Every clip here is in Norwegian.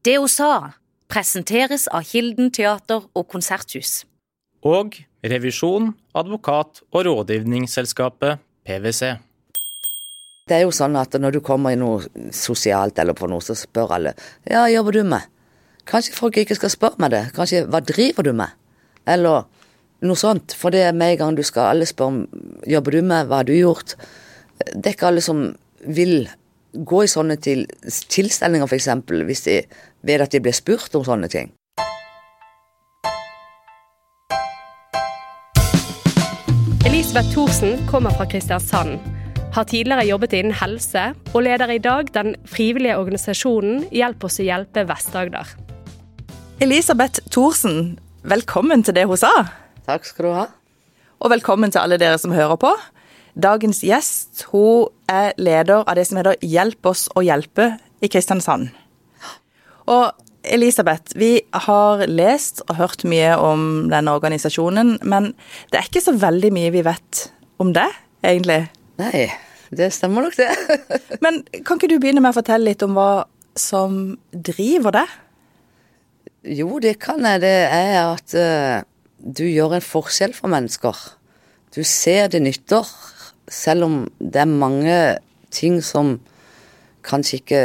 Det hun sa, presenteres av Kilden teater og konserthus. Og revisjon, advokat og rådgivningsselskapet PwC. Det er jo sånn at når du kommer i noe sosialt eller på noe, så spør alle ja, jobber du med? Kanskje folk ikke skal spørre meg det. Kanskje hva driver du med? Eller noe sånt. For det er med en gang du skal alle spørre om jobber du med, hva har du gjort? Det er ikke alle som vil gå i sånne til, tilstelninger, f.eks., hvis de vet at de blir spurt om sånne ting. Elisabeth Thorsen kommer fra Kristiansand. Har tidligere jobbet innen helse, og leder i dag den frivillige organisasjonen Hjelp oss å hjelpe Vest-Agder. Elisabeth Thorsen, velkommen til det hun sa. Takk skal du ha. Og velkommen til alle dere som hører på. Dagens gjest hun er leder av det som heter Hjelp oss å hjelpe i Kristiansand. Og Elisabeth, vi har lest og hørt mye om denne organisasjonen, men det er ikke så veldig mye vi vet om det, egentlig. Nei, det stemmer nok, det. men kan ikke du begynne med å fortelle litt om hva som driver det? Jo, det kan jeg. Det er at uh, du gjør en forskjell for mennesker. Du ser det nytter, selv om det er mange ting som kanskje ikke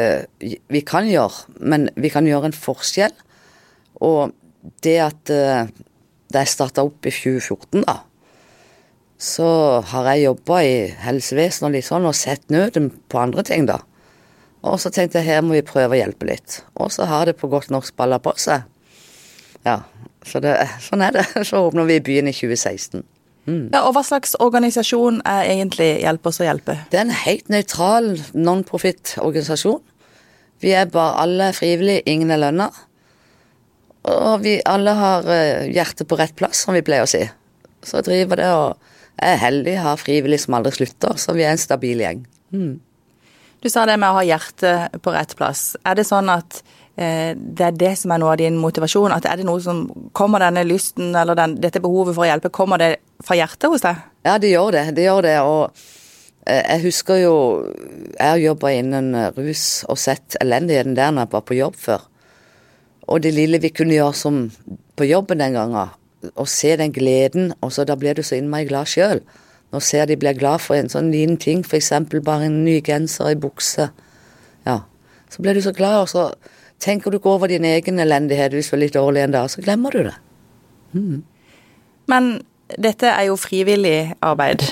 vi kan gjøre, men vi kan gjøre en forskjell. Og det at uh, da jeg starta opp i 2014, da, så har jeg jobba i helsevesenet og litt sånn, og sett nøden på andre ting, da. Og så tenkte jeg her må vi prøve å hjelpe litt. Og så har det på godt norsk balla på seg. Ja, så det, sånn er det. Så åpner vi byen i 2016. Mm. Ja, og Hva slags organisasjon er egentlig Hjelp oss å hjelpe? Det er en helt nøytral non-profit-organisasjon. Vi er bare alle frivillige, ingen er lønna. Og vi alle har eh, hjertet på rett plass, som vi pleier å si. Så driver det og er heldig, har frivillige som aldri slutter, så vi er en stabil gjeng. Mm. Du sa det med å ha hjertet på rett plass. Er det sånn at det er det som er noe av din motivasjon? At er det noe som Kommer denne lysten eller den, dette behovet for å hjelpe, kommer det fra hjertet hos deg? Ja, det gjør det. Det gjør det. Og eh, jeg husker jo Jeg har jobba innen rus og sett elendigheten der når jeg var på jobb før. Og det lille vi kunne gjøre som på jobben den gangen, å se den gleden, og så da blir du så innmari glad sjøl. Nå ser de blir glad for en sånn liten ting, f.eks. bare en ny genser i bukse. Ja. Så blir du så glad, og så Tenker du ikke over din egen elendighet hvis du er litt dårlig en dag, så glemmer du det. Mm. Men dette er jo frivillig arbeid.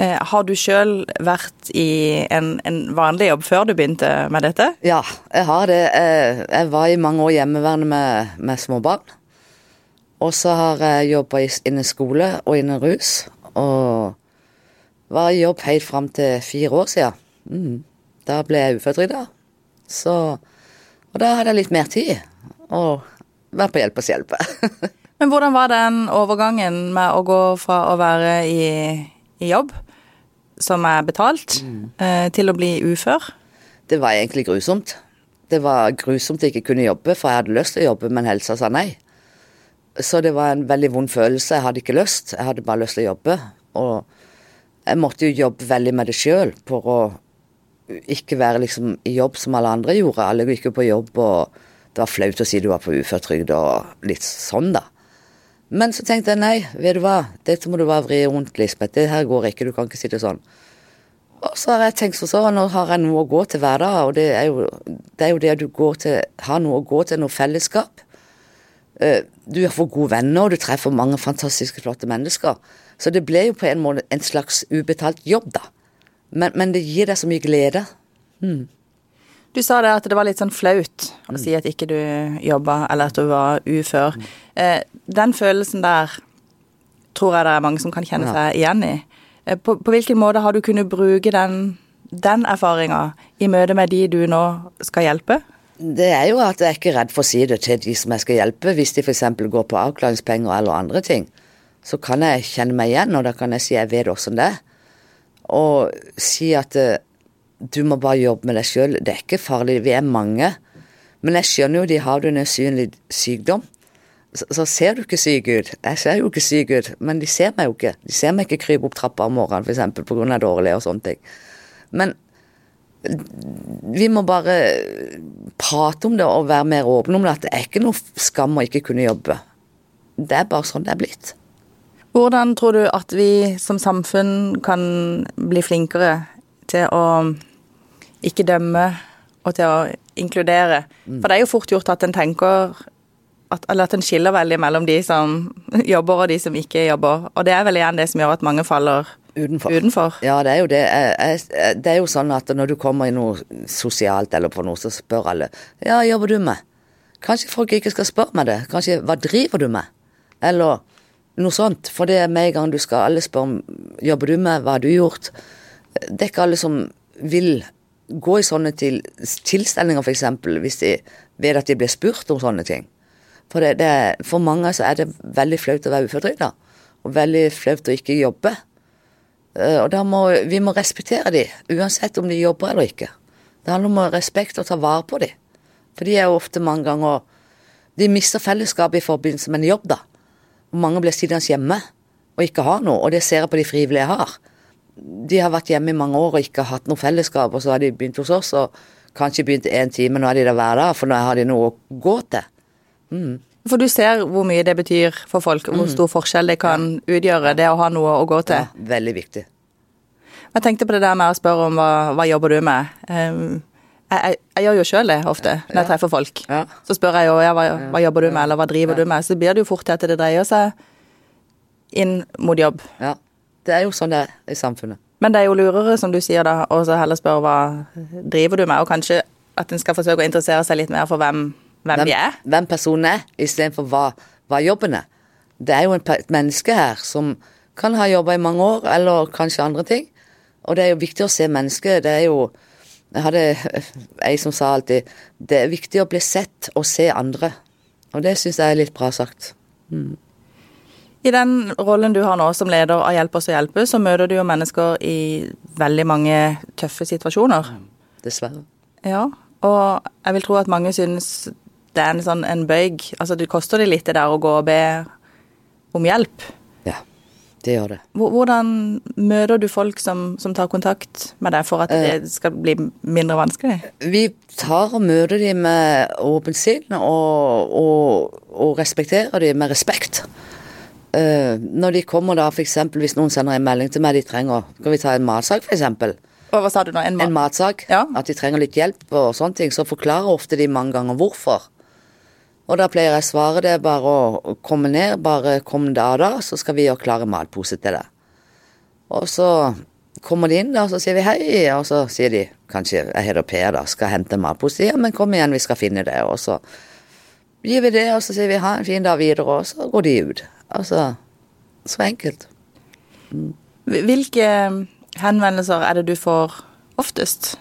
Eh, har du sjøl vært i en, en, vanlig jobb før du begynte med dette? Ja, jeg har det. Eh, jeg var i mange år hjemmeværende med, med små barn. Og så har jeg jobba innen skole og innen rus. Og var i jobb helt fram til fire år siden. Mm. Da ble jeg uføretrygda. Så og da hadde jeg litt mer tid, og være på Hjelp og hjelpe. Men hvordan var den overgangen med å gå fra å være i, i jobb, som er betalt, mm. Eh, til å bli ufør? Det var egentlig grusomt. Det var grusomt å ikke kunne jobbe, for jeg hadde lyst til å jobbe, men helsa sa nei. Så det var en veldig vond følelse. Jeg hadde ikke lyst, jeg hadde bare lyst til å jobbe. Og jeg måtte jo jobbe veldig med det sjøl for å ikke være liksom i jobb som alle andre gjorde. Alle gikk jo på jobb, og det var flaut å si du var på uføretrygd og litt sånn, da. Men så tenkte jeg nei, vet du hva, dette må du bare vri rundt, Lisbeth. Det her går ikke, du kan ikke sitte sånn. Og så har jeg tenkt så sånn, nå har jeg noe å gå til hver dag, og det er jo det, er jo det du går til, har noe å gå til, noe fellesskap. Eh, du får gode venner, og du treffer mange fantastiske, flotte mennesker. Så det ble jo på en måte en slags ubetalt jobb, da. Men, men, det gir deg så mye glede. Mm. Du sa det at det var litt sånn flaut å si at ikke du jobba, eller at du var ufør. Mm. Eh, den følelsen der tror jeg det er mange som kan kjenne seg igjen i. Eh, på, på, hvilken måte har du kunnet bruke den, den erfaringa i møte med de du nå skal hjelpe? Det er jo at jeg er ikke redd for å si det til de som jeg skal hjelpe, hvis de f.eks. går på avklaringspenger eller andre ting. Så kan jeg kjenne meg igjen, og da kan jeg si jeg vet åssen det er og si at eh, du må bare jobbe med deg sjøl. Det er ikke farlig, vi er mange. Men jeg skjønner jo de har en usynlig sykdom. Så, så, ser du ikke syk ut. Jeg ser jo ikke syk ut, men de ser meg jo ikke. De ser meg ikke krype opp trappa om morgenen f.eks. pga. dårlig og sånne ting. Men Vi må bare prate om det og være mer åpne om det. At det er ikke noe skam å ikke kunne jobbe. Det er bare sånn det er blitt. Hvordan tror du at vi som samfunn kan bli flinkere til å ikke dømme og til å inkludere? For det er jo fort gjort at en tenker at, eller at en skiller veldig mellom de som jobber og de som ikke jobber. Og det er vel igjen det som gjør at mange faller Utenfor. utenfor. Ja, det er jo det. Jeg- jeg- Det er jo sånn at når du kommer i noe sosialt eller på noe, så spør alle ja, jobber du med? Kanskje folk ikke skal spørre meg det. Kanskje hva driver du med? Eller noe sånt. For det er med en gang du skal alle spørre om jobber du med, hva har du gjort? Det er ikke alle som vil gå i sånne til, tilstelninger, f.eks., hvis de vet at de blir spurt om sånne ting. For, det, det, for mange så er det veldig flaut å være uføretrygda, og veldig flaut å ikke jobbe. Eh, Og da må vi må respektere de, uansett om de jobber eller ikke. Det handler om respekt og ta vare på de. For de er jo ofte mange ganger De mister fellesskapet i forbindelse med en jobb, da. Mange blir sittende hjemme og ikke har noe, og det ser jeg på de frivillige jeg har. De har vært hjemme i mange år og ikke hatt noe fellesskap, og så har de begynt hos oss og kanskje begynt én time, nå er de der hver dag, for nå har de noe å gå til. For du ser hvor mye det betyr for folk, hvor stor forskjell det kan utgjøre, det å ha noe å gå til. Ja, veldig viktig. Jeg tenkte på det der med å spørre om hva, hva jobber du med. Um, jeg, jeg, gjør jo sjøl det ofte når jeg treffer folk. Ja. Så spør jeg jo ja, hva, hva jobber du med, eller hva driver du med. Så blir det jo fort til at det dreier seg inn mot jobb. Ja. Det er jo sånn det er i samfunnet. Men det er jo lurere, som du sier da, og så heller spørre hva driver du med, og kanskje at en skal forsøke å interessere seg litt mer for hvem, hvem, de er. hvem personen er, istedenfor hva, hva jobben er. Det er jo en, et menneske her som kan ha jobba i mange år, eller kanskje andre ting. Og det er jo viktig å se mennesket. Det er jo Jeg hadde ei som sa alltid Det er viktig å bli sett og se andre. Og det syns jeg er litt bra sagt. I den rollen du har nå som leder av Hjelp oss å hjelpe, så møter du jo mennesker i veldig mange tøffe situasjoner. Dessverre. Ja, og jeg vil tro at mange synes det er en sånn en bøyg. Altså det koster det litt det der å gå og be om hjelp. Det gjør det. Hvordan møter du folk som, som tar kontakt med deg for at det skal bli mindre vanskelig? Vi tar og møter dem med åpent sinn og, og, og respekterer dem med respekt. Eh, når de kommer da, eksempel hvis noen sender en melding til meg de trenger Skal vi ta en matsak, eksempel? Og hva sa du nå? En, En matsak. Ja. At de trenger litt hjelp og sånne ting. Så forklarer ofte de mange ganger hvorfor. Og da pleier jeg å svare det er bare å komme ned, bare kom da da, så skal vi gjøre klare matpose til deg. Og så kommer de inn, da, og så sier vi hei, og så sier de kanskje jeg heter Per, da, skal hente en matpose. Ja, men kom igjen, vi skal finne det. Og så gir vi det, og så sier vi ha en fin dag videre, og så går de ut. Altså, så enkelt. Hvilke henvendelser er det du får oftest?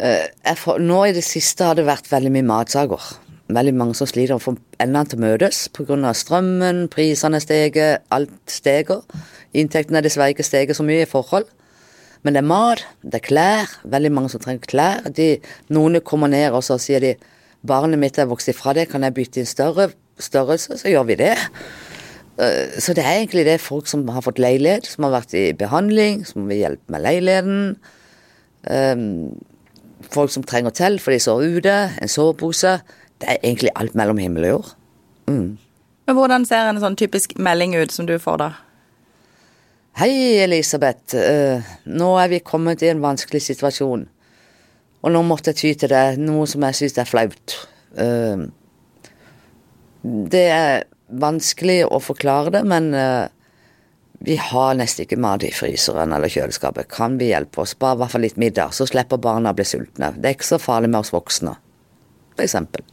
Eh, får, nå i det siste har det vært veldig mye matsaker. Veldig mange som sliter med å få endene til å møtes pga. strømmen, prisene steget, alt steger. Inntektene er dessverre ikke steget så mye i forhold. Men det er mat, det er klær. Veldig mange som trenger klær. De, noen kommer ned og så sier de barnet mitt er vokst ifra det, kan jeg bytte inn større størrelse, så gjør vi det. Eh, Så det er egentlig det folk som har fått leilighet, som har vært i behandling, som vil hjelpe med leiligheten. Um, folk som trenger telt for de sover ute, en sovepose. Det er egentlig alt mellom himmel og jord. Men hvordan ser en sånn typisk melding ut som du får da? Hei, Elisabeth. Eh, nå er vi kommet i en vanskelig situasjon. Og nå måtte jeg ty til det, noe som jeg syns er flaut. Eh, det er vanskelig å forklare det, men eh, vi har nesten ikke mat i fryseren eller kjøleskapet. Kan vi hjelpe oss? Bare i hvert fall litt middag, så slipper barna å bli sultne. Det er ikke så farlig med oss voksne, for eksempel.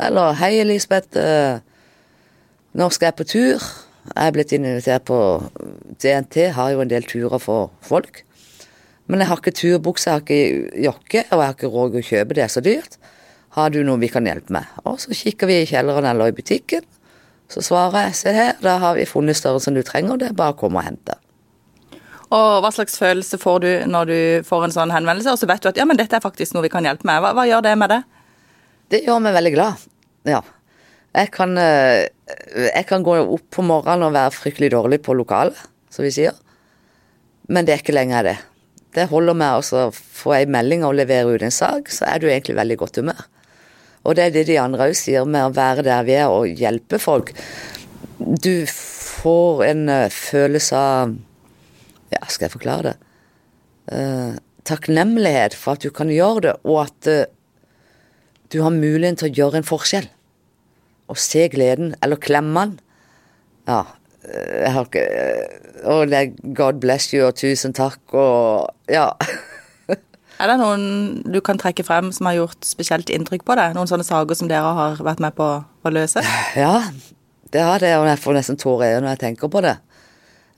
Eller hei, Elisabeth. eh, nå skal jeg på tur. Jeg er blitt invitert på DNT, har jo en del turer for folk. Men jeg har ikke turbukse, jeg har ikke jakke, og jeg har ikke råd til å kjøpe, det er så dyrt. Har du noe vi kan hjelpe med? Og så kikker vi i kjelleren eller i butikken. Så svarer jeg, se her, da har vi funnet størrelsen du trenger, det er bare å komme og hente. Og hva slags følelse får du når du får en sånn henvendelse, og så vet du at ja, men dette er faktisk noe vi kan hjelpe med. Hva, hva gjør det med det? Det gjør meg veldig glad. Ja. Jeg kan, eh, jeg kan gå opp på morgenen og være fryktelig dårlig på lokalet, som vi sier. Men det er ikke lenger det. Det holder med å få ei melding og levere ut en sak, så er du egentlig veldig godt humør. Og det er det de andre òg sier med å være der vi er og hjelpe folk. Du får en eh, følelse av Ja, skal jeg forklare det? Uh, takknemlighet for at du kan gjøre det, og at eh, du har muligheten til å gjøre en forskjell. Og se gleden, eller klemme den. Ja, eh, jeg har ikke eh, Og er God bless you og tusen takk og Ja. Er det noen du kan trekke frem som har gjort spesielt inntrykk på deg? Noen sånne saker som dere har vært med på å løse? Ja, det har det, og jeg får nesten tårer i øynene når jeg tenker på det.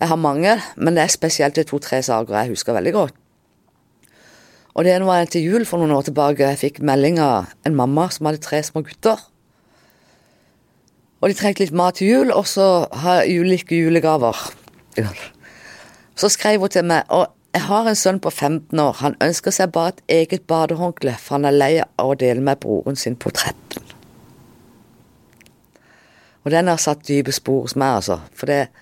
Jeg har mange, men det er spesielt de to-tre saker jeg husker veldig godt. Og det var til jul for noen år tilbake. Jeg fikk melding av en mamma som hadde tre små gutter. Og de trengte litt mat til jul, og så har ulike julegaver. Så skrev hun til meg og jeg har en sønn på 15 år. Han ønsker seg bare et eget badehåndkle, for han er lei av å dele med broren sin på 13. Og den har satt dype spor hos meg, altså. For det,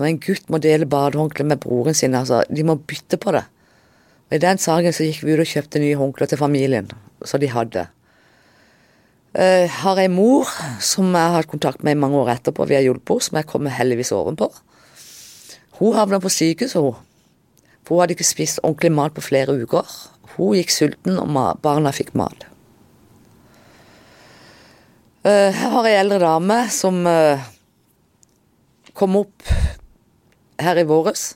når en gutt må dele badehåndkle med broren sin, altså, de må bytte på det. I den saken så gikk vi ut og kjøpte nye håndklær til familien, som de hadde. Jeg har ei mor som jeg har hatt kontakt med i mange år etterpå, vi har hjulpet henne, som jeg kommer heldigvis ovenpå. Hun havna på sykehuset, hun. For hun hadde ikke spist ordentlig mat på flere uker. Hun gikk sulten, og barna fikk mat. Jeg har ei eldre dame som kom opp her i våres.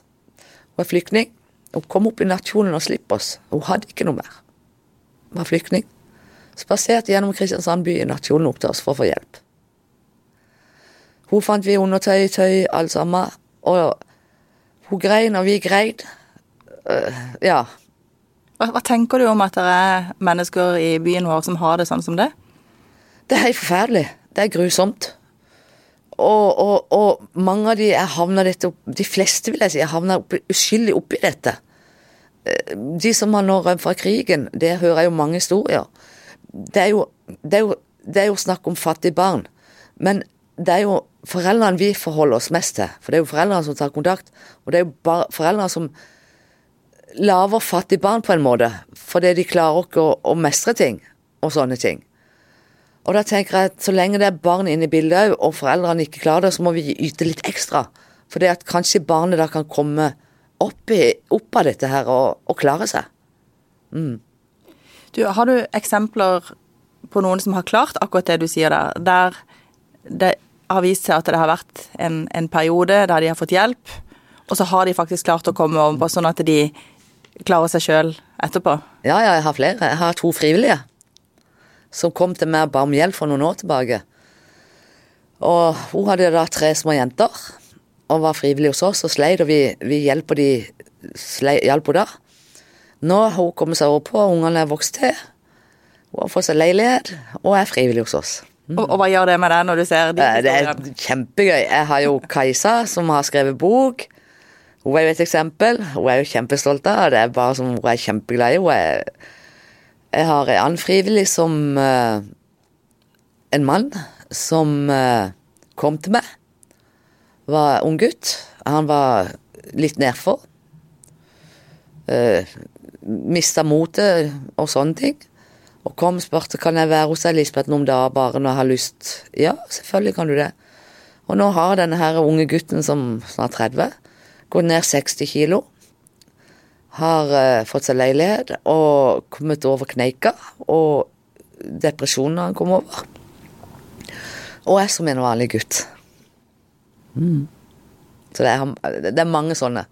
Hun er flyktning. Hun kom opp i nasjonen og slipp oss. Hun hadde ikke noe mer. Hun var flyktning. Spaserte gjennom Kristiansand by i nasjonen opp til oss for å få hjelp. Hun fant vi undertøy, tøy, alt sammen. Og hun grein, og vi grein. Uh, ja. Hva, hva, tenker du om at det er mennesker i byen vår som har det sånn som det? Det er helt forferdelig. Det er grusomt. Og, og, og mange av de er havna dette De fleste, vil jeg si, er havna uskyldig oppi dette. De som har nå rømt fra krigen, det hører jeg jo mange historier. Det er jo, det er jo, det er jo snakk om fattige barn. Men det er jo foreldrene vi forholder oss mest til. For det er jo foreldrene som tar kontakt. Og det er jo bare foreldrene som lager fattige barn på en måte. Fordi de klarer ikke å, å mestre ting og sånne ting. Og da tenker jeg at så lenge det er barn inne i bildet og foreldrene ikke klarer det, så må vi yte litt ekstra. For det at kanskje barnet da kan komme opp, i, opp av dette her og, og klare seg. Mm. Du, har du eksempler på noen som har klart akkurat det du sier der, der det har vist seg at det har vært en, en periode der de har fått hjelp, og så har de faktisk klart å komme ovenpå, sånn at de klarer seg sjøl etterpå? Ja, ja, jeg har flere. Jeg har to frivillige som kom til meg og ba om hjelp for noen år tilbake. Og hun hadde da tre små jenter og var frivillig hos oss og sleit, og vi, vi hjelper de hjalp henne da. Nå har hun kommet seg over på, ungene er vokst til. Hun har fått seg leilighet og er frivillig hos oss. Mm. Og, og, hva gjør det med deg når du ser de Det er kjempegøy. Jeg har jo Kajsa som har skrevet bok. Hun er jo et eksempel. Hun er jo kjempestolt av det. er bare som hun er kjempeglad i. Hun er jeg har en annen frivillig som uh, En mann som uh, kom til meg. Var ung gutt. Han var litt nedfor. Uh, Mista motet og sånne ting. Og kom og spurte kan jeg være hos deg, Lisbeth, noen dager bare når jeg har lyst. Ja, selvfølgelig kan du det. Og nå har denne her unge gutten som snart 30, gått ned 60 kilo har uh, fått seg leilighet og kommet over kneika. Og depresjonen han kom over. Og er som en vanlig gutt. Mm. Så det er, det er, mange sånne.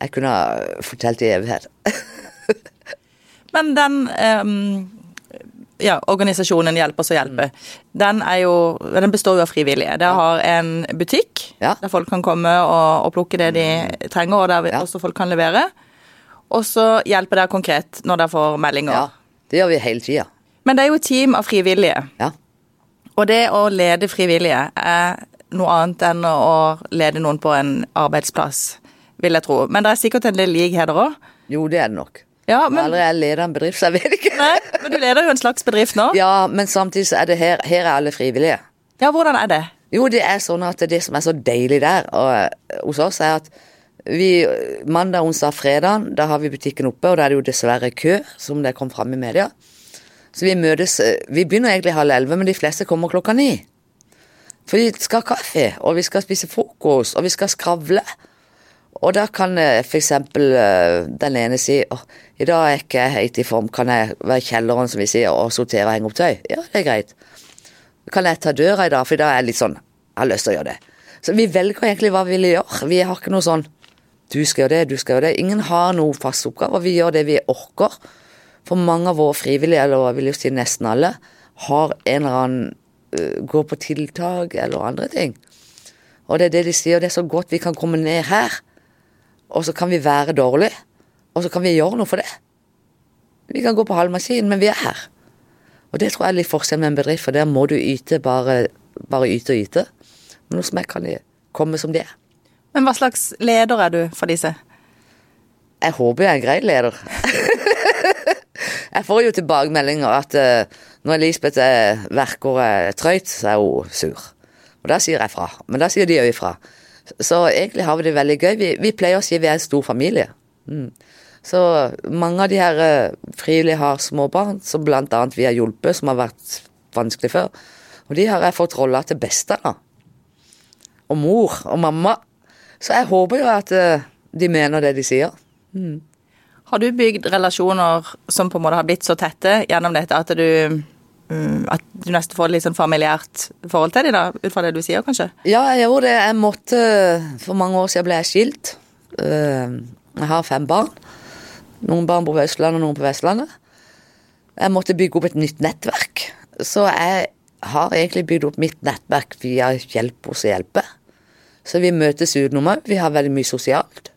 Jeg kunne ha fortalt i evighet. Men den um, ja, organisasjonen Hjelp oss å hjelpe, den, jo, den består jo av frivillige. Der har en butikk ja. der folk kan komme og, og, plukke det de trenger, og der ja. også folk kan levere. Og så hjelper dere konkret når dere får meldinger. Ja, det gjør vi hele tida. Men det er jo et team av frivillige. Ja. Og det å lede frivillige er noe annet enn å lede noen på en arbeidsplass, vil jeg tro. Men det er sikkert en del likheter òg? Jo, det er det nok. Ja, men... Aldri jeg leder en bedrift, så jeg vet ikke. Nei, Men du leder jo en slags bedrift nå? Ja, men samtidig så er det her Her er alle frivillige. Ja, hvordan er det? Jo, det er sånn at det som er så deilig der og, hos oss, er at Vi, mandag, onsdag, fredag, da har vi butikken oppe, og da er det jo dessverre kø, som det kom fram i media. Så vi møtes eh, Vi begynner egentlig halv elleve, men de fleste kommer klokka ni. For vi skal ha kaffe, og vi skal spise frokost, og vi skal skravle. Og da kan eh, f.eks. den ene si oh, i dag er jeg ikke helt i form, kan jeg være i kjelleren som vi sier, og sortere og henge opp tøy? Ja, det er greit. Kan jeg ta døra i dag, for i dag er jeg litt sånn, jeg har lyst til å gjøre det. Så vi velger egentlig hva vi vil gjøre. Vi har ikke noe sånn du skal gjøre det, du skal gjøre det. Ingen har noen fast oppgave, vi gjør det vi orker. For mange av våre frivillige, eller jeg vil jo si nesten alle, har en eller annen uh, Går på tiltak eller andre ting. Og det er det de sier, det er så godt vi kan komme ned her, og så kan vi være dårlige, og så kan vi gjøre noe for det. Vi kan gå på halvmaskin, men vi er her. Og det tror jeg er litt forskjell med en bedrift, for der må du yte, bare, bare yte og yte. Men hos meg kan de komme som de er. Men hva slags leder er du for disse? Jeg håper jeg er en grei leder. jeg får jo tilbakemeldinger at uh, når Elisabeth er verker og er trøyt, så er hun sur. Og da sier jeg fra. Men da sier de òg ifra. Så egentlig har vi det veldig gøy. Vi, vi pleier å si vi er en stor familie. Mm. Så mange av de her uh, frivillige har småbarn, som annet vi har hjulpet, som har vært vanskelig før. Og de har jeg fått rolla til beste da. Og mor og mamma. Så jeg håper jo at uh, de mener det de sier. Mm. Har du bygd relasjoner som på en måte har blitt så tette gjennom dette at du, um, at du nesten får et litt sånn familiært forhold til dem, da, ut fra det du sier, kanskje? Ja, jeg gjorde det. Jeg måtte For mange år siden ble jeg skilt. Uh, jeg har fem barn. Noen barn bor på Østlandet, noen på Vestlandet. Jeg måtte bygge opp et nytt nettverk. Så jeg har egentlig bygd opp mitt nettverk via Hjelp hos hjelpe. Så vi møtes utenom òg. Vi har veldig mye sosialt.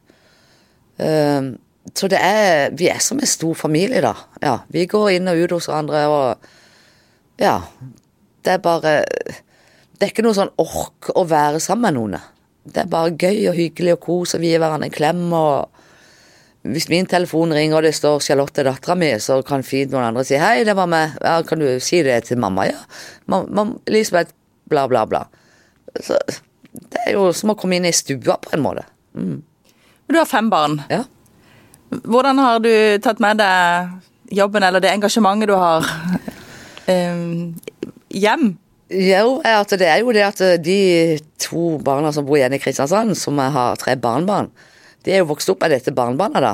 Uh, så det er Vi er som en stor familie, da. Ja, vi går inn og ut hos hverandre og Ja. Det er bare Det er ikke noe sånn ork å være sammen med noen. Det er bare gøy og hyggelig og kos, og vi gir hverandre en klem og Hvis min telefon ringer og det står Charlotte, dattera mi, så kan fint noen andre si 'hei, det var meg'. Ja, kan du si det til mamma? Ja. Mam, Elisabeth, bla, bla, bla. Så er jo som å komme inn i stua, på en måte. Mm. Du har fem barn. Ja. Hvordan har du tatt med deg jobben eller det engasjementet du har um, hjem? Jo, det er jo det at de to barna som bor igjen i Kristiansand, som har tre barnebarn, de er jo vokst opp med dette barnebarna, da.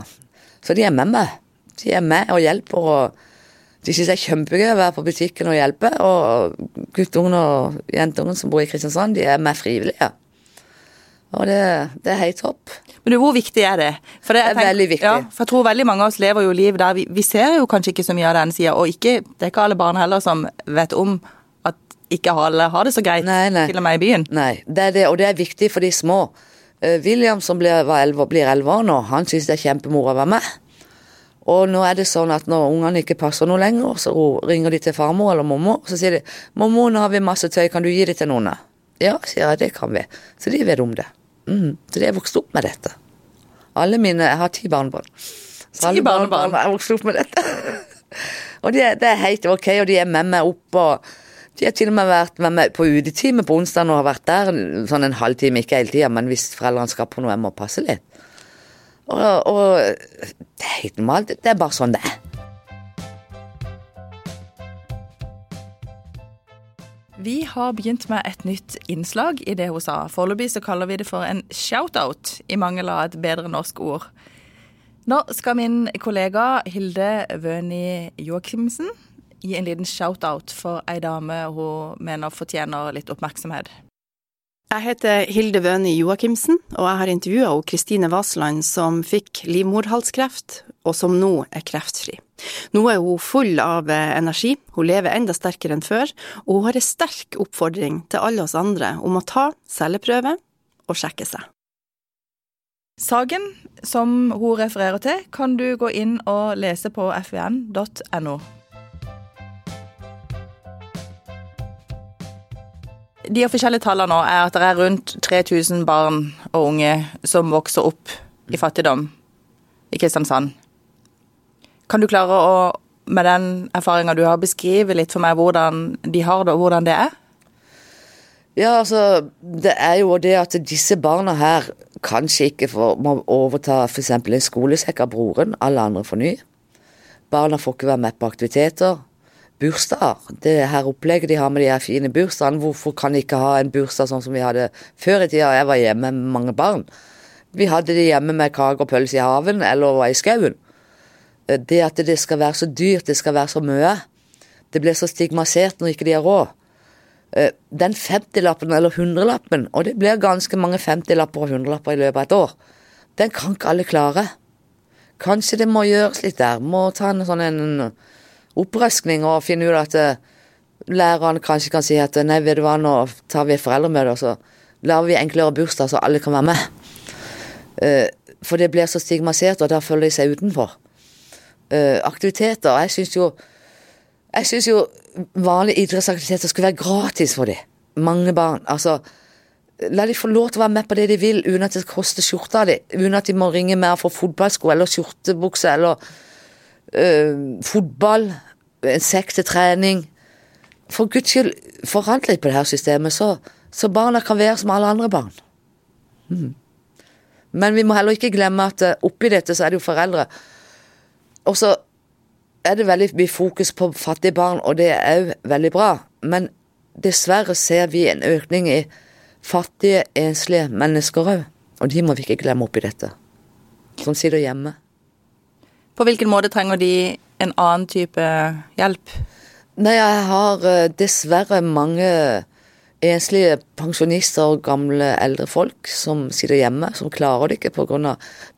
Så de er med meg. De er med og hjelper. og De syns det er kjempegøy å være på butikken og hjelpe. Og guttungen og jentungen som bor i Kristiansand, de er med frivillige. Og det, det er helt topp. Men du, hvor viktig er det? For det, er tenker, veldig viktig. Ja, for jeg tror veldig mange av oss lever jo liv der vi, vi ser jo kanskje ikke så mye av den sida, og ikke, det er ikke alle barn heller som vet om at ikke alle har det så greit, nei, nei. til og med i byen. Nei, det er det, og det er viktig for de små. Uh, William som blir elleve år nå, han syns det er kjempemoro å være med. Og nå er det sånn at når ungene ikke passer noe lenger, så ringer de til farmor eller mormor, og så sier de 'Mormor, nå har vi masse tøy, kan du gi det til noen?' Ja, sier jeg, det kan vi. Så de vet om det. Mm. Så de vokste vokst opp med dette. Alle mine Jeg har ti barnebarn. Så alle barnebarn Jeg vokst opp med dette. og de er, det er helt ok, og de er med meg opp og de har til og med vært med meg på utetime på onsdag og har vært der sånn en halvtime, ikke hele tida, men hvis foreldrene skal på noe, jeg må passe litt. Og, og det er helt normalt. Det er bare sånn det er. Vi har begynt med et nytt innslag i det hun sa. Foreløpig kaller vi det for en shout-out, i mangel av et bedre norsk ord. Nå skal min kollega Hilde Wøni Joakimsen gi en liten shout-out for ei dame hun mener fortjener litt oppmerksomhet. Jeg heter Hilde Wøni Joakimsen, og jeg har intervjua Kristine Vaseland, som fikk livmorhalskreft, og som nå er kreftfri. Nå er hun full av eh, energi, hun lever enda sterkere enn før, og hun har en sterk oppfordring til alle oss andre om å ta celleprøve og sjekke seg. Saken som hun refererer til, kan du gå inn og lese på fvn.no. De offisielle tallene nå er at det er rundt 3000 barn og unge som vokser opp i fattigdom i Kristiansand. Kan du klare å, med den erfaringa du har, beskrive litt for meg hvordan de har det, og hvordan det er? Ja, altså, det er jo det at disse barna her kanskje ikke får, må overta f.eks. en skolesekk av broren, alle andre får ny. Barna får ikke være med på aktiviteter. Bursdager. Det her opplegget de har med de her fine bursdagene, hvorfor kan de ikke ha en bursdag sånn som vi hadde før i tida? Jeg var hjemme med mange barn. Vi hadde det hjemme med kake og pølse i haven eller i skauen. Det at det skal være så dyrt, det skal være så mye. Det blir så stigmatisert når ikke de har råd. Eh, den 50-lappen eller 100-lappen, og det blir ganske mange 50-lapper og 100-lapper i løpet av et år, den kan ikke alle klare. Kanskje det må gjøres litt der. Må ta en sånn en opprøskning og finne ut at læreren kanskje kan si at nei, vet du hva, nå tar vi foreldremøte, og så lager vi enklere bursdag så alle kan være med. Eh, for det blir så stigmatisert, og da føler de seg utenfor. Aktiviteter. Jeg syns jo jeg syns jo vanlige idrettsaktiviteter skulle være gratis for dem. Mange barn. Altså, la de få lov til å være med på det de vil, uten at det koster skjorta di. Uten at de må ringe mer for fotballsko eller skjortebukse eller øh, fotball. En sekk til trening. For guds skyld, forandre litt på det her systemet, så, så, barna kan være som alle andre barn. Mm. Men vi må heller ikke glemme at oppi dette så er det jo foreldre. Og så er det veldig mye fokus på fattige barn, og det er òg veldig bra. Men dessverre ser vi en økning i fattige, enslige mennesker òg. Og de må vi ikke glemme oppi dette. Som sitter hjemme. På hvilken måte trenger de en annen type hjelp? Nei, jeg har eh, dessverre mange enslige pensjonister og gamle eldre folk som sitter hjemme, som klarer det ikke pga.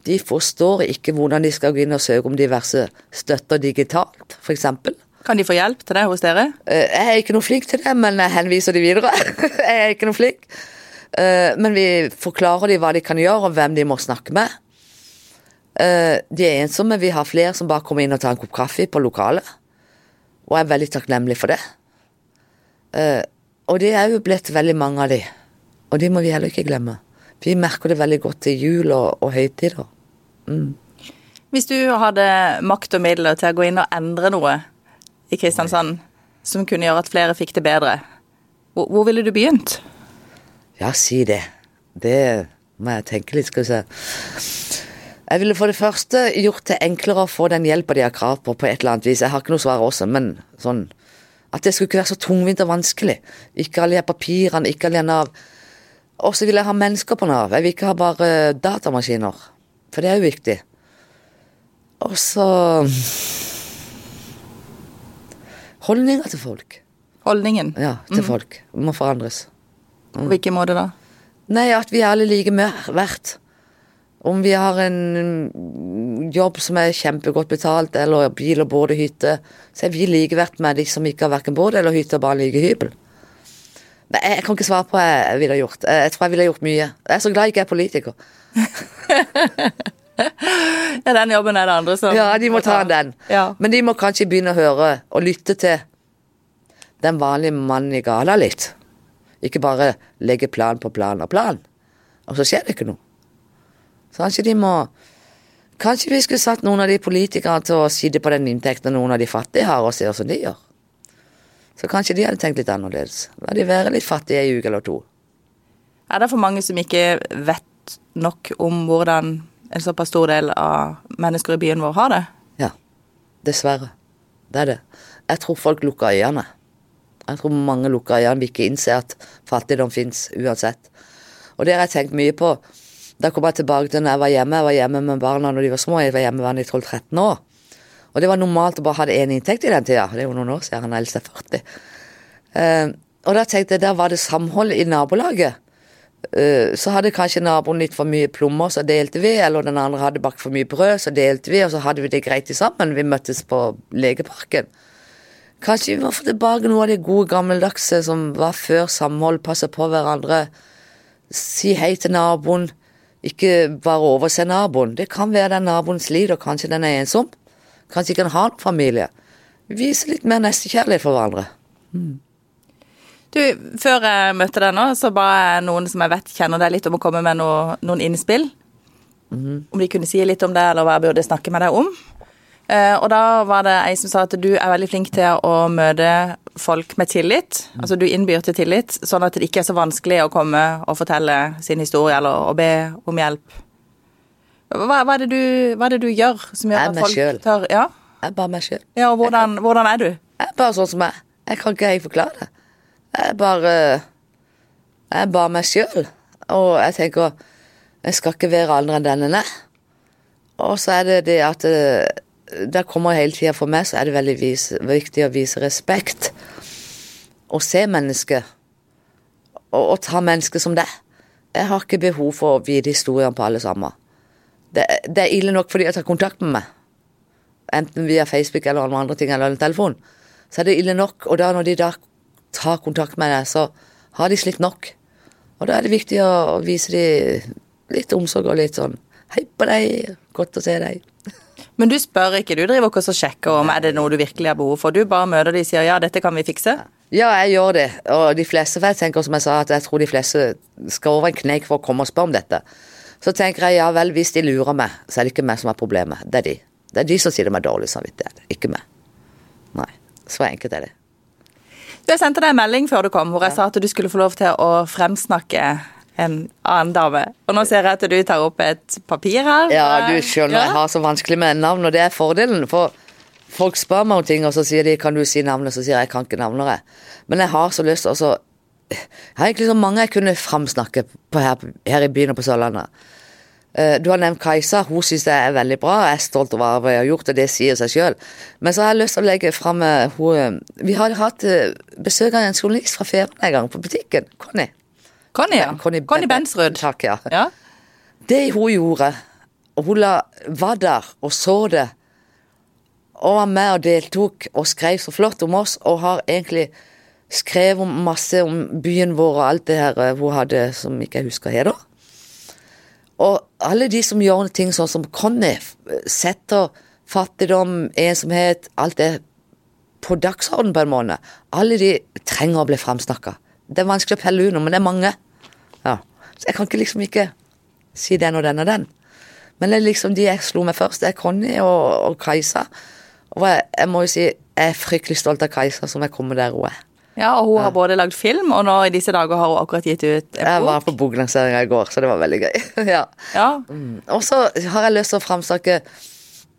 De forstår ikke hvordan de skal gå inn og søke om diverse støtter digitalt, f.eks. Kan de få hjelp til det hos dere? Eh, jeg er ikke noe flink til det, men jeg henviser de videre. jeg er ikke noe flink. Eh, men vi forklarer de hva de kan gjøre, og hvem de må snakke med. Eh, de er ensomme. Vi har flere som bare kommer inn og tar en kopp kaffe på lokalet. Og er veldig takknemlig for det. Og det er jo blitt veldig mange av de. Og det må vi heller ikke glemme. Vi merker det veldig godt til jul og, og høytider. Mm. Hvis du hadde makt og midler til å gå inn og endre noe i Kristiansand som kunne gjøre at flere fikk det bedre, hvor, hvor ville du begynt? Ja, si det. Det må jeg tenke litt, skal vi se. Jeg ville for det første gjort det enklere å få den hjelpa de har krav på, på et eller annet vis. Jeg har ikke noe svar også, men sånn at det skulle ikke være så tungvint og vanskelig. Ikke alle de papirene, ikke alle Nav. Og så vil jeg ha mennesker på Nav. Jeg vil ikke ha bare datamaskiner. For det er jo viktig. Og så Holdninger til folk. Holdningen? Ja, til mm. folk. Må forandres. Mm. På hvilken måte da? Nei, at vi alle like verdt. Om vi har en jobb som er kjempegodt betalt, eller bil og båt og hytte, så er vi likeverd med de som ikke har verken båt eller hytte og bare liker hybel. Nei, jeg kan ikke svare på hva jeg ville gjort. Jeg tror jeg ville gjort mye. Jeg er så glad jeg ikke er politiker. ja, den jobben er det andre som Ja, de må ta den. Ja. Men de må kanskje begynne å høre og lytte til den vanlige mannen i gala litt. Ikke bare legge plan på plan og plan, og så skjer det ikke noe. Så kanskje de må Kanskje vi skulle satt noen av de politikerne til å sitte på den inntekten noen av de fattige har, og se hvordan de gjør. Så kanskje de hadde tenkt litt annerledes. La de være litt fattige i uke eller to. Er det for mange som ikke vet nok om hvordan en såpass stor del av mennesker i byen vår har det? Ja. Dessverre. Det er det. Jeg tror folk lukker øynene. Jeg tror mange lukker øynene, vil ikke innse at fattigdom fins uansett. Og det har jeg tenkt mye på da kom jeg tilbake til når jeg var hjemme. Jeg var hjemme med barna når de var små. Jeg var hjemme i 12-13 år. Og det var normalt å bare ha én inntekt i den tida. Det er jo noen år siden. Han eldste er 40. Uh, og da tenkte jeg, der var det samhold i nabolaget. Uh, så hadde kanskje naboen litt for mye plommer, så delte vi. Eller den andre hadde bakt for mye brød, så delte vi. Og så hadde vi det greit sammen. Vi møttes på legeparken. Kanskje vi må få tilbake noe av det gode gammeldagse som var før samhold, passe på hverandre, si hei til naboen. Ikke bare overse naboen. Det kan være den naboen sliter, kanskje den er ensom. Kanskje ikke han har noen familie. Vise litt mer nestekjærlighet for hverandre. Mm. Du, Før jeg møtte deg nå, så ba jeg noen som jeg vet kjenner deg litt, om å komme med noe, noen innspill. Mm. Om de kunne si litt om det, eller hva jeg burde snakke med deg om. Eh, og da var det ei som sa at du er veldig flink til å møte folk med tillit. Altså du innbyr til tillit, sånn at det ikke er så vanskelig å komme og fortelle sin historie eller å be om hjelp. Hva, hva, er, det du, hva er det du gjør som gjør at folk selv. tør Ja, Jeg er bare meg sjøl. ja og hvordan, hvordan er du? Jeg er bare sånn som jeg. Jeg kan ikke helt forklare det. Jeg er bare Jeg er bare meg sjøl. Og jeg tenker Jeg skal ikke være andre enn den en er. Og så er det det at eh, Det kommer hele tida for meg, så er det veldig vis, viktig å vise respekt. Og se mennesket. Og, og ta mennesket som det. Jeg har ikke behov for å vite historiene på alle sammen. Det, det er ille nok fordi jeg tar kontakt med meg enten via Facebook eller noen andre ting, eller en telefon, så er det ille nok. Og da når de da tar kontakt med deg, så har de slitt nok. Og da er det viktig å vise dem litt omsorg og litt sånn Hei på deg, godt å se deg. Men du spør ikke, du driver ikke og sjekker om er det noe du virkelig har behov for. Du bare møter de og sier ja, dette kan vi fikse. Ja, jeg gjør det. Og de fleste, for jeg tenker som jeg sa, at jeg tror de fleste skal over en kneik for å komme og spørre om dette. Så tenker jeg ja vel, hvis de lurer meg, så er det ikke meg som er problemet. Det er de. Det er de som sier det med dårlig samvittighet, ikke meg. Nei. Så enkelt er det. Du, Jeg sendte deg en melding før du kom hvor jeg sa at du skulle få lov til å fremsnakke en annen dame. Og nå ser jeg at du tar opp et papir her. Ja, du skjønner, Ja. jeg har så vanskelig med navn, og det er fordelen. For folk spør meg om ting, og så sier de 'kan du si navnet', så sier jeg 'jeg kan ikke navnet'. jeg. Men jeg har så lyst til å Jeg har egentlig så mange jeg kunne framsnakke på her, her i byen og på Sørlandet. Eh, Du har nevnt Kajsa, hun syns det er veldig bra. Jeg er stolt over hva jeg har gjort, og det sier seg sjøl. Men så har jeg lyst til å legge fram eh, hun eh, Vi har hatt besøk av en journalist fra Femern en gang, på butikken. Conny. Conny, ja. Conny, Conny Bensrud. Takk, ja. Ja. Det hun gjorde, hun la, var der og så det, og var med og deltok og skrev så flott om oss, og har egentlig skrevet masse om byen vår og alt det her eh, hun hadde som ikke jeg husker heter. Og alle de som gjør ting sånn som Conny, setter fattigdom, ensomhet, alt det på dagsorden på en måned. Alle de trenger å bli framsnakka. Det er vanskelig å pelle under, men det er mange. Ja. Så jeg kan ikke liksom ikke si den og den og den. Men det er liksom de jeg slo meg først, det er Conny og, og Kajsa. Og jeg, jeg må jo si, jeg er fryktelig stolt av Kajsa som jeg kommer der hun er. ja, og hun har både lagd film, og nå i disse dager har hun akkurat gitt ut en bok. Jeg var på boklanseringa i går, så det var veldig gøy. ja. Ja. Og så har jeg lyst til å framsnakke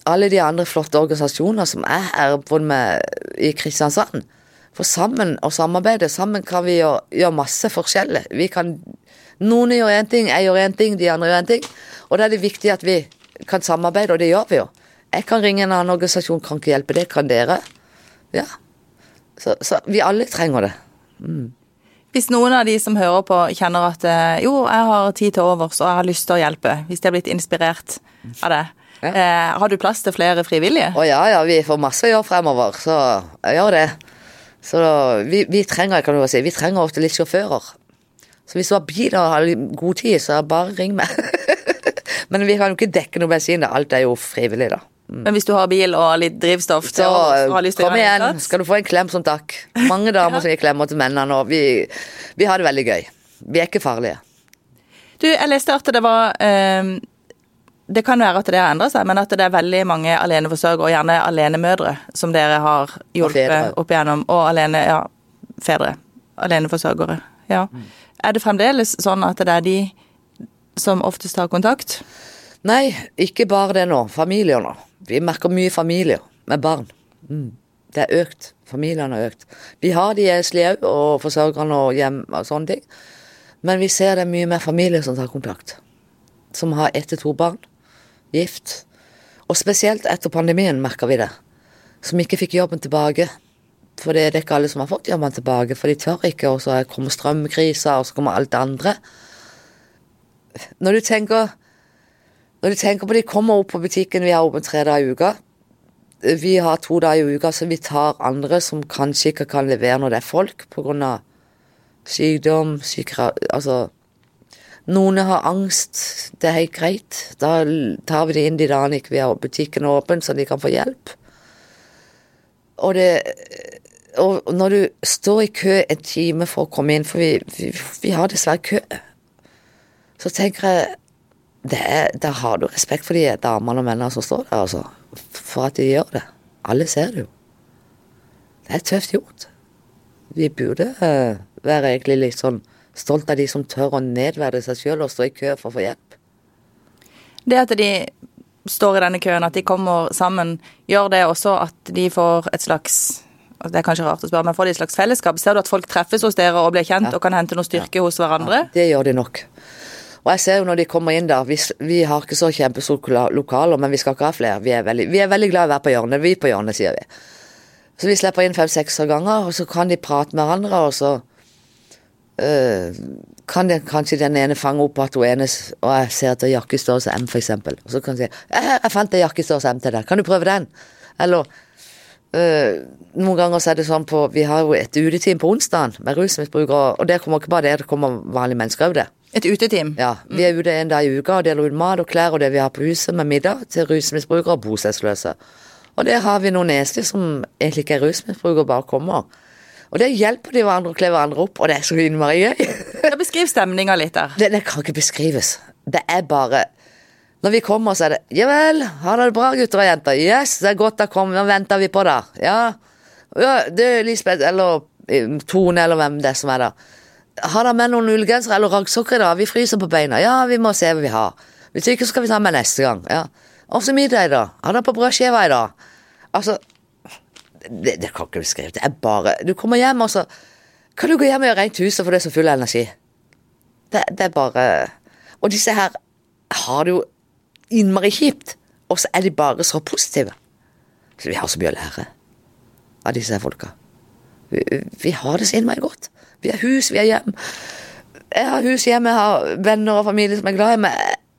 alle de andre flotte organisasjoner som er her både med i Kristiansand. For sammen og samarbeide, sammen kan vi gjøre, gjøre masse forskjellig. Vi kan, noen gjør én ting, jeg gjør én ting, de andre gjør én ting. Og da er det viktig at vi kan samarbeide, og det gjør vi jo. Jeg kan ringe en annen organisasjon, kan ikke hjelpe, det kan dere. Ja. Så, så vi alle trenger det. Hvis noen av de som hører på kjenner at eh, jo, jeg har tid til overs og jeg har lyst til å hjelpe, hvis de har blitt inspirert av det, Ja. eh, har du plass til flere frivillige? Å ja, ja, vi får masse å gjøre fremover, så jeg gjør det. Så vi, vi trenger, kan du si, vi trenger ofte litt sjåfører. Så hvis du har bil og har god tid, så bare ring meg. Men vi kan jo ikke dekke noe bensin, da. alt er jo frivillig, da. Men hvis du har bil og litt drivstoff Så kom en igjen, skal du få en klem som takk. Mange damer som gir klemmer til mennene, og vi, vi har det veldig gøy. Vi er ikke farlige. Du, jeg leste at det var eh, Det kan være at det har endra seg, men at det er veldig mange aleneforsørgere, og gjerne alenemødre, som dere har hjulpet opp igjennom. Og alene, ja, fedre. Aleneforsørgere. Ja. Mm. Er det fremdeles sånn at det er de som oftest tar kontakt? Nei, ikke bare det nå. Familier nå. Vi merker mye familier med barn. Mm. Det er økt. Familiene har økt. Vi har de enslige òg, og forsørgerne og hjem og sånne ting. Men vi ser det er mye mer familier som tar kontakt. Som har ett til to barn. Gift. Og spesielt etter pandemien merker vi det. Som ikke fikk jobben tilbake. For det er ikke alle som har fått jobben tilbake, for de tør ikke, og så kommer strømkrisa, og så kommer alt det andre. Når du tenker når du tenker på de kommer opp på butikken, vi har åpent tre dager i uka. Vi har to dager i uka, så vi tar andre som kanskje ikke kan levere når det er folk pga. sykdom, sykere, Altså Noen har angst, det er helt greit. Da tar vi det inn de dagene ikke vi har butikken åpen, så de kan få hjelp. Og det Og når du står i kø en time for å komme inn, for vi, vi, vi har dessverre kø, så tenker jeg Der har du respekt for de damene og mennene som står der, altså. For at de gjør det. Alle ser det jo. Det er tøft gjort. Vi burde eh, være egentlig litt sånn stolt av de som tør å nedverdige seg sjøl og stå i kø for å få hjelp. Det at de står i denne køen, at de kommer sammen, gjør det også at de får et slags det er kanskje rart å spørre, men får de et slags fellesskap? Ser du at folk treffes hos dere og blir kjent Ja. og kan hente noe styrke hos hverandre? Ja, Det gjør de nok. Og jeg ser jo når de kommer inn der, vi, vi har ikke så kjempestore loka- lokaler, men vi skal ikke ha flere. Vi er veldig, vi er veldig glad i å være på hjørnet. Vi på hjørnet, sier vi. Så vi slipper inn fem-seks ganger, og så kan de prate med hverandre, og så øh, kan det, kanskje den ene fange opp at hun ene Og jeg ser etter jakke i størrelse M, for eksempel. Og så kan hun si jeg, fant en jakke i størrelse M til deg. Kan du prøve den?' Eller øh, noen ganger så er det sånn på Vi har jo et uteteam på onsdagen med rusmisbrukere, og det kommer ikke bare det, det kommer vanlige mennesker òg, det. Et uteteam? Ja, Vi er ute en dag i uka og deler ut mat og klær og det vi har på huset med middag til rusmisbrukere og bostedsløse. Og der har vi noen esler som egentlig ikke er rusmisbrukere, bare kommer. Og der hjelper de hverandre å kle hverandre opp, og det er så innmari gøy. Ja, Beskriv stemninga litt der. Det, det kan ikke beskrives. Det er bare Når vi kommer, så er det Ja vel, har dere det bra, gutter og jenter? Yes, det er godt å komme, nå venter vi på da? Ja. ja du, Lisbeth, eller eh, Tone, eller hvem det er som er der. Har dere med noen ullgensere eller raggsokker i dag? Vi fryser på beina. Ja, vi må se hva vi har. Hvis ikke, så skal vi ta med neste gang. Ja. Og så middag i dag. Har dere på brødskiva i dag? Altså det, det kan ikke beskrives. Det er bare Du kommer hjem, og så kan du gå hjem og gjøre rent huset, for det er så full av energi. Det, det er bare Og disse her har det jo innmari kjipt, og så er de bare så positive. Så vi har så mye å lære av disse her folka. Vi, vi har det så innmari godt. Vi har hus, vi har hjem. Jeg har hus hjemme, jeg har venner og familie som er glad i meg.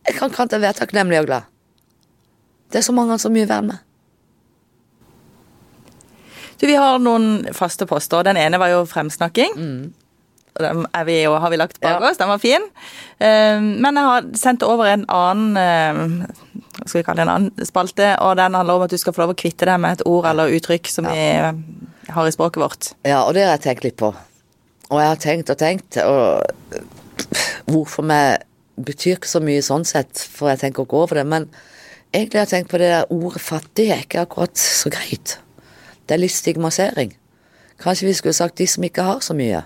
Jeg kan ikke annet enn være takknemlig og glad. Det er så mange som mye verdt med. Du, Vi har noen faste poster. Den ene var jo fremsnakking. Og Den er vi, har vi lagt bak Ja. oss. Den var fin. Eh, Men jeg har sendt over en annen eh, hva skal vi kalle det, en annen spalte, og den handler om at du skal få lov å kvitte deg med et ord eller uttrykk som vi eh, har i språket vårt. Ja, og det har jeg tenkt litt på. Og jeg har tenkt og tenkt, og hvorfor vi betyr ikke så mye sånn sett, for jeg tenker å gå over det, men egentlig har jeg tenkt på det der ordet fattig er ikke akkurat så greit. Det er litt stigmatisering. Kanskje vi skulle sagt de som ikke har så mye.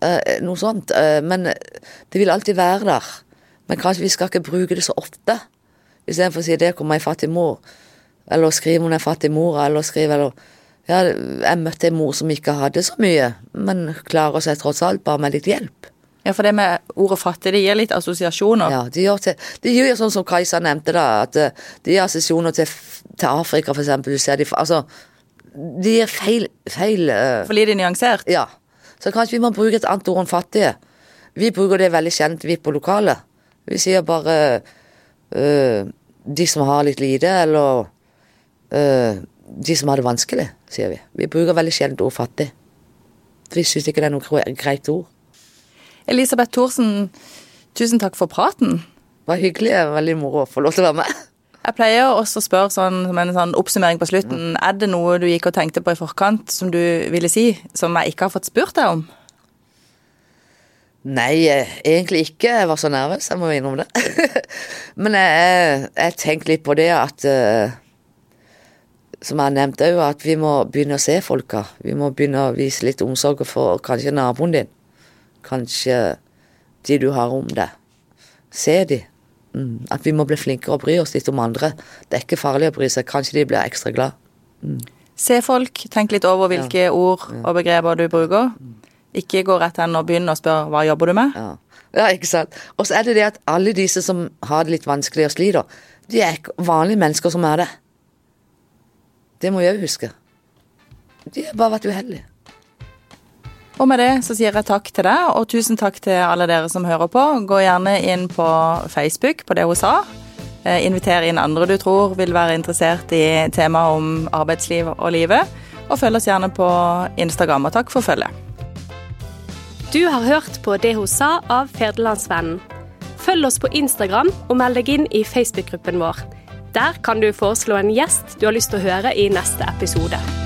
Eh, noe sånt. Eh, men det vil alltid være der. Men kanskje vi skal ikke bruke det så ofte. Istedenfor å si 'det kommer ei fattig mor', eller skrive 'hun er fattig mor', eller skrive eller ja, jeg møtte en mor som ikke hadde så mye, men klarer seg tross alt bare med litt hjelp. Ja, for det med ordet fattig, det gir litt assosiasjoner. Ja, det gjør, til, gjør sånn som Kajsa nevnte, da, at det de gir assosiasjoner til, til Afrika, for eksempel. Du ser de, altså, de gir feil, feil uh, For lite nyansert. Ja. Så kanskje vi må bruke et annet ord enn fattige. Vi bruker det veldig kjent, vi på lokalet. Vi sier bare uh, de som har litt lite, eller uh, de som har det vanskelig, sier vi. Vi bruker veldig sjelden ord fattig. Vi syns ikke det er noe greit ord. Elisabeth Thorsen, tusen takk for praten. Det var hyggelig, det var veldig moro å få lov til å være med. Jeg pleier også å spørre sånn, som en sånn oppsummering på slutten. Er det noe du gikk og tenkte på i forkant som du ville si, som jeg ikke har fått spurt deg om? Nei, eh, egentlig ikke. Jeg var så nervøs, jeg må innrømme det. Men jeg, jeg, jeg tenkte litt på det at eh, Som jeg nevnte òg, at vi må begynne å se folka. Vi må begynne å vise litt omsorg for kanskje naboen din. Kanskje de du har om deg. Se de. Mm. At vi må bli flinkere å bry oss litt om andre. Det er ikke farlig å bry seg. Kanskje de blir ekstra glad. Se folk, tenk litt over hvilke ord og begreper du bruker. Ikke gå rett hen og begynne å spørre hva jobber du med. Ja, ja ikke sant. Og så er det det at alle disse som har det litt vanskelig og sliter, de er ikke vanlige mennesker som er det. Det må jeg òg huske. De har bare vært uheldige. Og med det så sier jeg takk til deg, og tusen takk til alle dere som hører på. Gå gjerne inn på Facebook på det hun sa. Eh, Inviter inn andre du tror vil være interessert i temaet om arbeidsliv og livet. Og følg oss gjerne på Instagram, og takk for følget. Du har hørt på Det hun sa av Ferdelandsvennen. Følg oss på Instagram og meld deg inn i Facebook-gruppen vår. Der kan du foreslå en gjest du har lyst til å høre i neste episode.